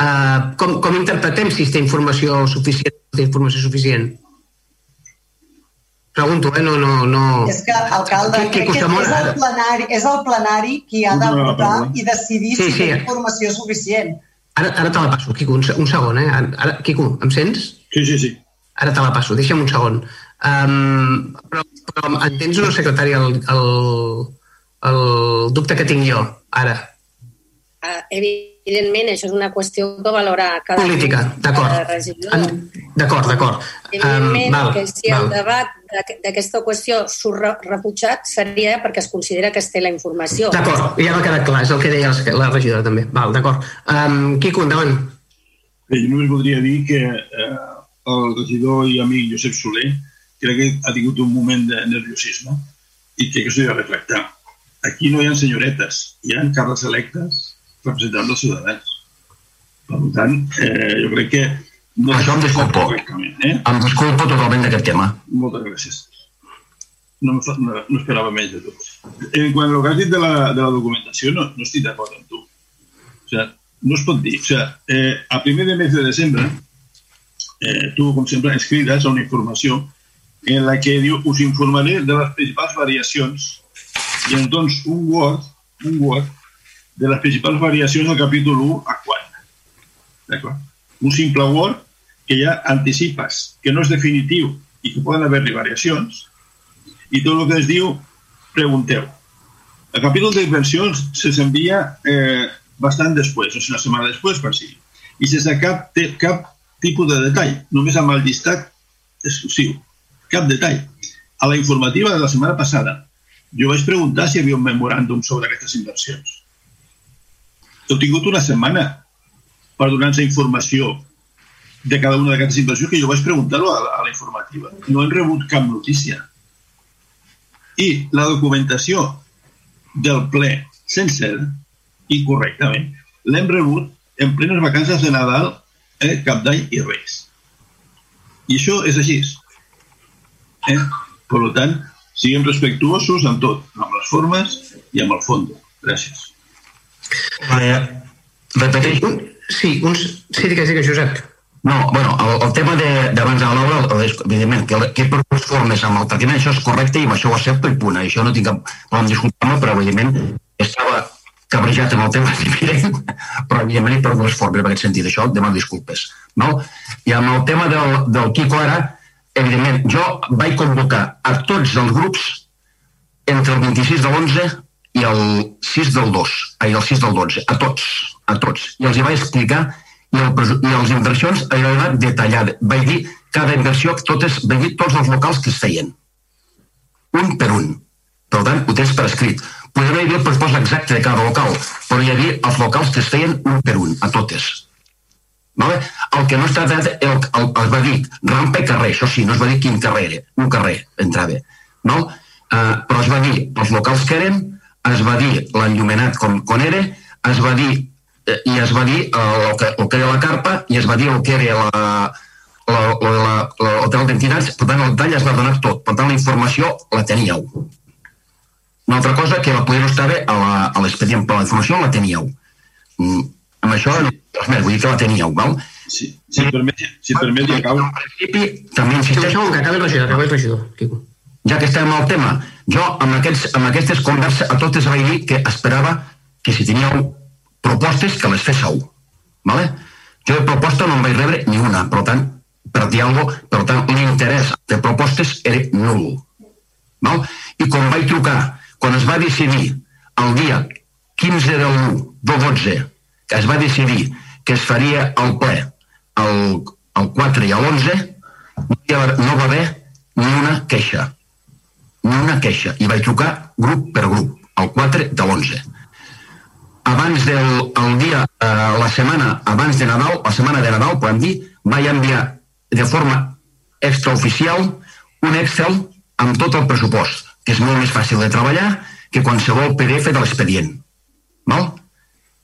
Uh, com, com interpretem si té informació suficient té informació suficient? Pregunto, eh? No, no, no... És que, alcalde, que, que, que és, el plenari, és el plenari qui ha de votar i decidir sí, si sí. té informació suficient. Ara, ara te la passo, Quico, un, un segon, eh? Ara, Quico, em sents? Sí, sí, sí. Ara te la passo, deixa'm un segon. Um, però, però entens una secretària el, el, el dubte que tinc jo, ara? Uh, evidentment, això és una qüestió que valora cada Política, d'acord. D'acord, d'acord. Evidentment um, val, que si val. el debat d'aquesta qüestió surt rebutjat seria perquè es considera que es té la informació. D'acord, ja m'ha quedat clar, és el que deia la regidora també. Val, d'acord. Um, Quico, endavant. Bé, jo només voldria dir que eh, el regidor i amic Josep Soler crec que ha tingut un moment de nerviosisme i que això s'ha de reflectar. Aquí no hi ha senyoretes, hi ha càrrecs electes representant dels ciutadans. Per tant, eh, jo crec que... No això em disculpo. Eh? Em disculpo totalment d'aquest tema. Moltes gràcies. No, no, no esperava menys de tu. En quant al que has dit de la, de la documentació, no, no estic d'acord amb tu. O sigui, no es pot dir. O sigui, eh, a primer de mes de desembre, eh, tu, com sempre, escrites una informació en la que diu us informaré de les principals variacions i ens dones un Word, un Word de les principals variacions del capítol 1 a 4. D'acord? Un simple Word que ja anticipes que no és definitiu i que poden haver-hi variacions i tot el que es diu pregunteu. El capítol d'inversions se s'envia eh, bastant després, o sigui, una setmana després, per si. I sense cap, cap tipus de detall, només amb el llistat exclusiu. Cap detall. A la informativa de la setmana passada, jo vaig preguntar si hi havia un memoràndum sobre aquestes inversions. He tingut una setmana per donar-nos informació de cada una d'aquestes inversions que jo vaig preguntar-ho a, a la informativa. No hem rebut cap notícia. I la documentació del ple sencer i correctament l'hem rebut en plenes vacances de Nadal eh, Cap d'Any i Reis. I això és així. Eh? Per tant, siguem respectuosos amb tot, amb les formes i amb el fons. Gràcies. Eh, repeteixo? Sí, uns... sí, digues, digues, Josep. No, bueno, el, el tema d'abans de, de l'obra, evidentment, que, que per les formes amb el tractament això és correcte i amb això ho accepto i punt. Això no tinc cap problema disculpar-me, però evidentment estava cabrejat amb el tema evident, però evidentment per dues formes en aquest sentit. Això demano disculpes. No? I amb el tema del, del Quico ara, evidentment, jo vaig convocar a tots els grups entre el 26 de l'11 i el 6 del 2, ai, el 6 del 12, a tots, a tots. I els hi vaig explicar i, el, i les inversions he anat detallat. Vaig dir cada inversió, totes, vaig dir tots els locals que es feien. Un per un. Per tant, ho tens per escrit Podria haver el pressupost exacte de cada local, però hi havia els locals que es feien un per un, a totes. Vale? El que no està dret, el, el, es va dir rampa i carrer, això sí, no es va dir quin carrer era, un carrer entrava. No? eh, però es va dir els locals que eren, es va dir l'enllumenat com, com era, es va dir eh, i es va dir eh, el, que, el que era la carpa i es va dir el que era la, l'hotel d'entitats, per tant el detall es va donar tot, per tant la informació la teníeu. Una altra cosa que la podeu estar a l'expedient per la informació la teníeu. Mm, amb això, res més, vull dir que la teníeu, val? Sí, si et permet, si et permet, ja acabo. En principi, també insisteixo... Que acabi el regidor, que acabi el regidor, Quico ja que estem al tema, jo amb, aquests, amb aquestes converses a totes vaig dir que esperava que si teníeu propostes que les féssiu. Vale? Jo de proposta no en vaig rebre ni una, per tant, per dir alguna cosa, per tant, l'interès de propostes era nul. Val? I quan vaig trucar, quan es va decidir el dia 15 del 1 del 12, que es va decidir que es faria el ple el, el 4 i l'11, no va haver ni una queixa. Ni una queixa, i vaig trucar grup per grup, el 4 de l'11. Abans del el dia, eh, la setmana abans de Nadal, la setmana de Nadal, podem dir, vaig enviar de forma extraoficial un Excel amb tot el pressupost, que és molt més fàcil de treballar que qualsevol PDF de l'expedient. Val?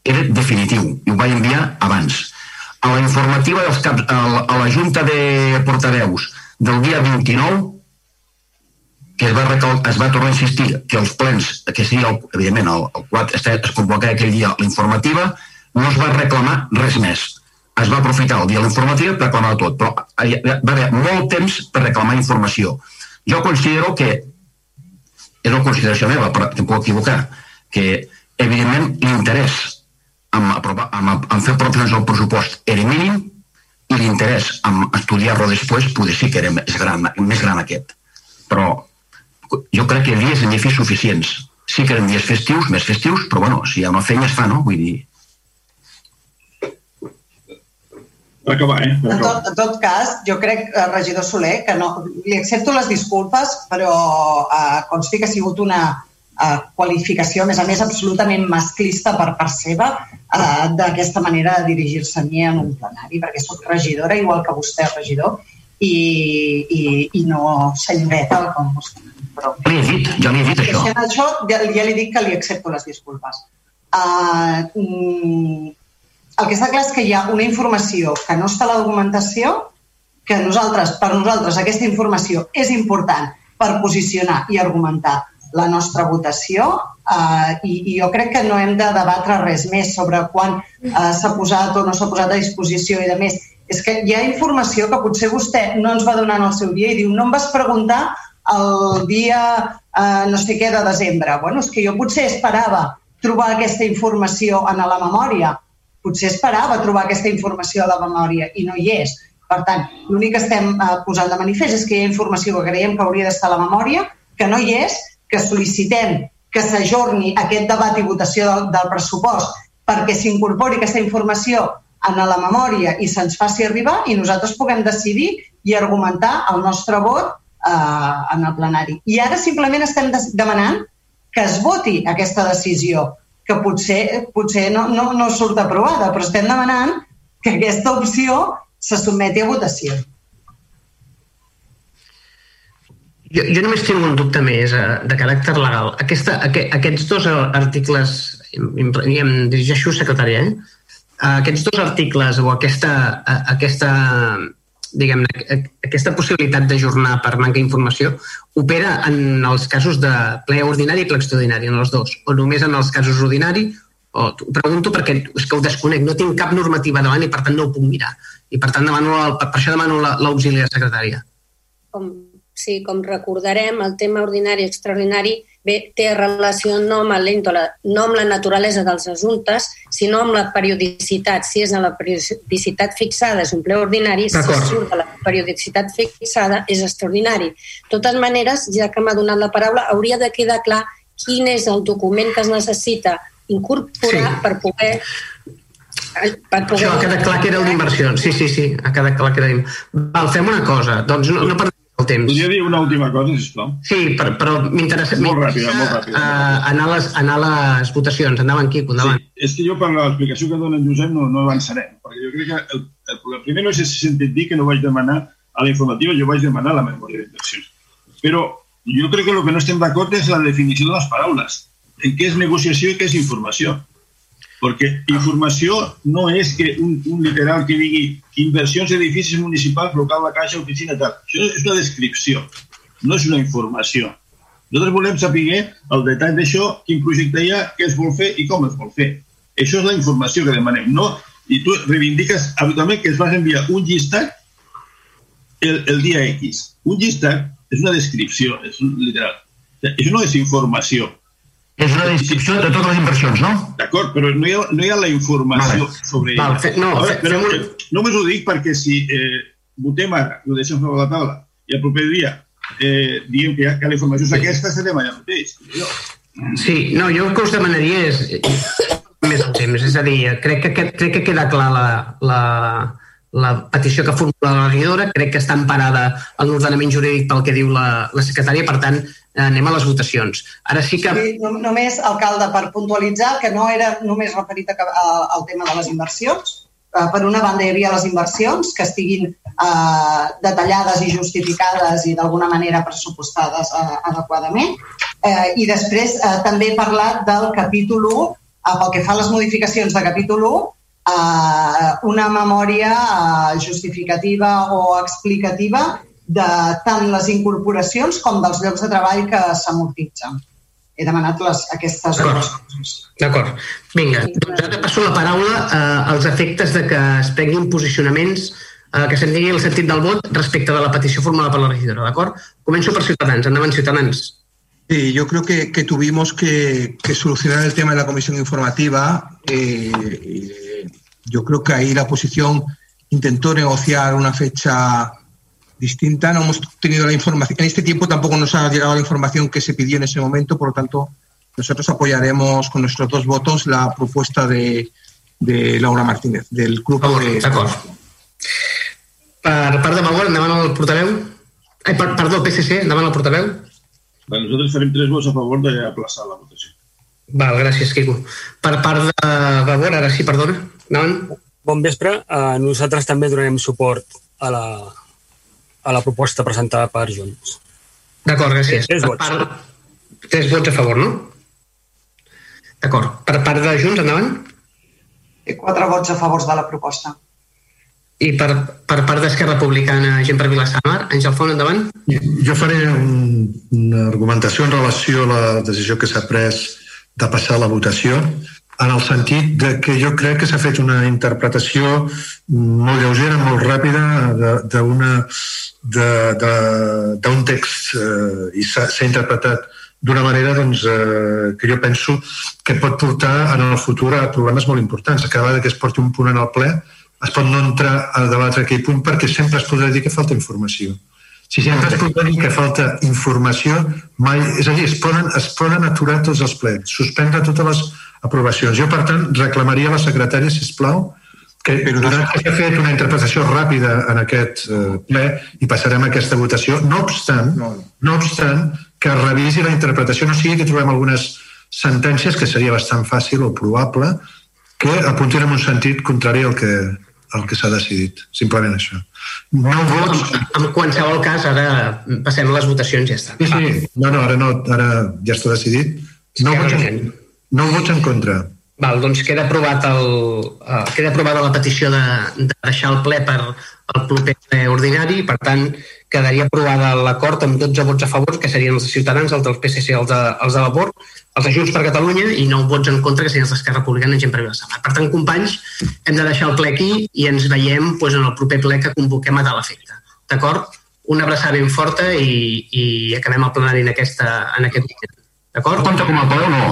Era definitiu i ho vaig enviar abans. A la informativa dels caps, a la Junta de Portaveus del dia 29 que es va, recal, es va tornar a insistir que els plens, que sí, el, evidentment, el, el 4 es, convocava aquell dia l'informativa, no es va reclamar res més. Es va aprofitar el dia l'informativa per reclamar tot, però va haver molt temps per reclamar informació. Jo considero que, és una consideració meva, però em puc equivocar, que evidentment l'interès en, en, en fer aprovacions del pressupost era mínim i l'interès en estudiar-lo després poder sí que era més gran, més gran aquest. Però jo crec que dies n'hi ha suficients. Sí que eren dies festius, més festius, però bueno, si hi ha una feina es fa, no? Vull dir... Per acabar, eh? Per acabar. En, tot, en tot cas, jo crec, eh, regidor Soler, que no, li accepto les disculpes, però eh, consti que ha sigut una eh, qualificació, a més a més, absolutament masclista per part seva eh, d'aquesta manera de dirigir-se a mi en un plenari, perquè sóc regidora, igual que vostè regidor, i, i, i no senyoreta, com vostè però... Li he dit, ja li he dit això. això ja, ja li dic que li accepto les disculpes. Uh, mm, el que està clar és que hi ha una informació que no està a la documentació, que nosaltres, per nosaltres aquesta informació és important per posicionar i argumentar la nostra votació uh, i, i jo crec que no hem de debatre res més sobre quan uh, s'ha posat o no s'ha posat a disposició i de més. És que hi ha informació que potser vostè no ens va donar en el seu dia i diu no em vas preguntar el dia eh, no sé què de desembre. Bueno, és que jo potser esperava trobar aquesta informació en la memòria. Potser esperava trobar aquesta informació a la memòria i no hi és. Per tant, l'únic que estem eh, posant de manifest és que hi ha informació que creiem que hauria d'estar a la memòria, que no hi és, que sol·licitem que s'ajorni aquest debat i votació del, del pressupost perquè s'incorpori aquesta informació en la memòria i se'ns faci arribar i nosaltres puguem decidir i argumentar el nostre vot eh, en el plenari. I ara simplement estem demanant que es voti aquesta decisió, que potser, potser no, no, no surt aprovada, però estem demanant que aquesta opció se sotmeti a votació. Jo, jo només tinc un dubte més eh, de caràcter legal. Aquesta, aqu aquests dos articles, em, em dirigeixo secretària, eh? aquests dos articles o aquesta, aquesta diguem aquesta possibilitat d'ajornar per manca d'informació opera en els casos de ple ordinari i ple extraordinari, en els dos, o només en els casos ordinari, o ho pregunto perquè és que ho desconec, no tinc cap normativa davant i per tant no ho puc mirar. I per tant demano, per això demano l'auxili de secretària. Com, sí, com recordarem, el tema ordinari i extraordinari bé, té relació no amb, no amb la naturalesa dels assumptes, sinó amb la periodicitat. Si és en la periodicitat fixada és un ple ordinari, si surt de la periodicitat fixada és extraordinari. De totes maneres, ja que m'ha donat la paraula, hauria de quedar clar quin és el document que es necessita incorporar sí. per poder per poder... Això ha quedat clar que era una inversió. Sí, sí, sí, ha quedat clar que era... Val, fem una cosa. Doncs no, no perdem el temps. Podria dir una última cosa, sisplau? Sí, però, però m'interessa... Molt ràpida, molt ràpida. Uh, anar, a les, anar a les votacions. Endavant, Quico, endavant. Sí, és que jo per l'explicació que dona en Josep no, no avançarem, perquè jo crec que el, el, el primer no sé si sentit dir que no vaig demanar a la informativa, jo vaig demanar la memòria d'inversions. Però jo crec que el que no estem d'acord és la definició de les paraules. En què és negociació i què és informació. Perquè informació no és que un, un literal que digui inversions edificis municipals, local, la caixa, oficina, tal. Això és una descripció, no és una informació. Nosaltres volem saber el detall d'això, quin projecte hi ha, què es vol fer i com es vol fer. Això és la informació que demanem, no? I tu reivindiques habitualment que es va enviar un llistat el, el dia X. Un llistat és una descripció, és un literal. Això no és informació. És una descripció de totes les inversions, no? D'acord, però no hi, ha, no hi ha la informació vale. sobre ell. Val, fe, no, veure, però, un... només ho dic perquè si eh, votem ara, ho deixem sobre la taula, i el proper dia eh, diem que, que la informació és aquesta, serem allà mateix. Jo. Sí, no, jo el que us demanaria és més el temps, és a dir, crec que, crec que queda clar la, la, la petició que formula la regidora, crec que està emparada en l'ordenament jurídic pel que diu la, la secretària, per tant, eh, anem a les votacions. Ara sí que... Sí, només, alcalde, per puntualitzar, que no era només referit a, a, al tema de les inversions, eh, per una banda hi havia les inversions que estiguin eh, detallades i justificades i d'alguna manera pressupostades eh, adequadament. Eh, I després eh, també he parlat del capítol 1, eh, pel que fa a les modificacions de capítol 1, eh, una memòria eh, justificativa o explicativa de tant les incorporacions com dels llocs de treball que s'amortitzen. He demanat les, aquestes dues coses. D'acord. Vinga, doncs ara passo la paraula eh, als efectes de que es prenguin posicionaments eh, que se'n digui el sentit del vot respecte de la petició formada per la regidora, d'acord? Començo per Ciutadans. Endavant, Ciutadans. Sí, yo creo que, que tuvimos que, que, solucionar el tema de la comisión informativa. Eh, yo creo que ahí la oposición intentó negociar una fecha distinta. No hemos tenido la información. En este tiempo tampoco nos ha llegado la información que se pidió en ese momento, por lo tanto, nosotros apoyaremos con nuestros dos votos la propuesta de, de Laura Martínez, del grupo oh, de... D'acord. Per part de Maguar, endavant el portaveu. Ai, per, perdó, PSC, endavant el portaveu. Bé, nosaltres farem tres vots a favor d'aplaçar la votació. Val, gràcies, Quico. Per part de Vavor, ara sí, perdona. Endavant. Bon vespre. Uh, nosaltres també donarem suport a la, a la proposta presentada per Junts. D'acord, gràcies. Tres vots. Part... Tres vots a favor, no? D'acord. Per part de Junts, endavant. Quatre vots a favor de la proposta. I per, per part d'Esquerra Republicana, gent per Vilassamar, Àngel Font, endavant. Jo faré un, una argumentació en relació a la decisió que s'ha pres de passar la votació, en el sentit de que jo crec que s'ha fet una interpretació molt lleugera, molt ràpida d'un text eh, i s'ha interpretat d'una manera doncs, eh, que jo penso que pot portar en el futur a problemes molt importants. Cada vegada que es porti un punt en el ple, es pot no entrar a debatre aquell punt perquè sempre es podrà dir que falta informació. Si sempre es podrà dir que falta informació, mai, és a dir, es poden, es poden aturar tots els plens, suspendre totes les aprovacions. Jo, per tant, reclamaria a la secretària, si plau, que però donat que s'ha fet una interpretació ràpida en aquest eh, ple i passarem a aquesta votació, no obstant, no. no obstant que revisi la interpretació, no sigui que trobem algunes sentències que seria bastant fàcil o probable que apuntin en un sentit contrari al que, el que s'ha decidit, simplement això. No vots... En, en qualsevol cas, ara passem les votacions i ja està. Sí, sí, no, no, ara, no, ara ja està decidit. No vots, no vots en contra. Val, doncs queda aprovat el, uh, queda aprovada la petició de, de deixar el ple per el proper ple ordinari, per tant, quedaria aprovada l'acord amb 12 vots a favor, que serien els de Ciutadans, els del PSC, els de, els de Vapor, els de Junts per Catalunya i 9 vots en contra, que serien els d'Esquerra Republicana i gent per Vilassamar. Per tant, companys, hem de deixar el ple aquí i ens veiem doncs, en el proper ple que convoquem a tal efecte. D'acord? Una abraçada ben forta i, i acabem el plenari en, aquesta, en aquest moment. D'acord? Compte com a ple o no?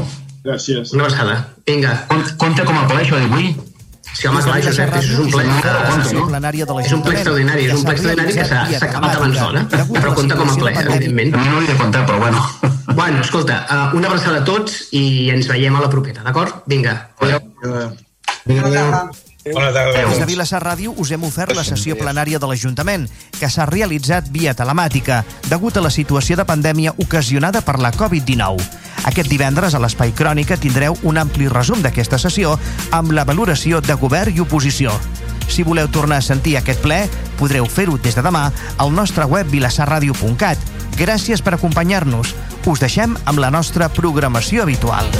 Gràcies. Una abraçada. Vinga. Compte com a ple, això d'avui? Sí, home, clar, Josep, és un ple, que, és un ple extraordinari, és un ple extraordinari que s'ha acabat abans d'hora, però compta com a ple, evidentment. A mi no hauria de comptar, però bueno. Bueno, escolta, uh, una abraçada a tots i ens veiem a la propera, d'acord? Vinga. Adéu. Adéu. Adéu. Bona tarda. Des de Vilassar Ràdio us hem ofert la sessió plenària de l'Ajuntament, que s'ha realitzat via telemàtica, degut a la situació de pandèmia ocasionada per la Covid-19. Aquest divendres a l'Espai Crònica tindreu un ampli resum d'aquesta sessió amb la valoració de govern i oposició. Si voleu tornar a sentir aquest ple, podreu fer-ho des de demà al nostre web vilassarradio.cat Gràcies per acompanyar-nos. Us deixem amb la nostra programació habitual.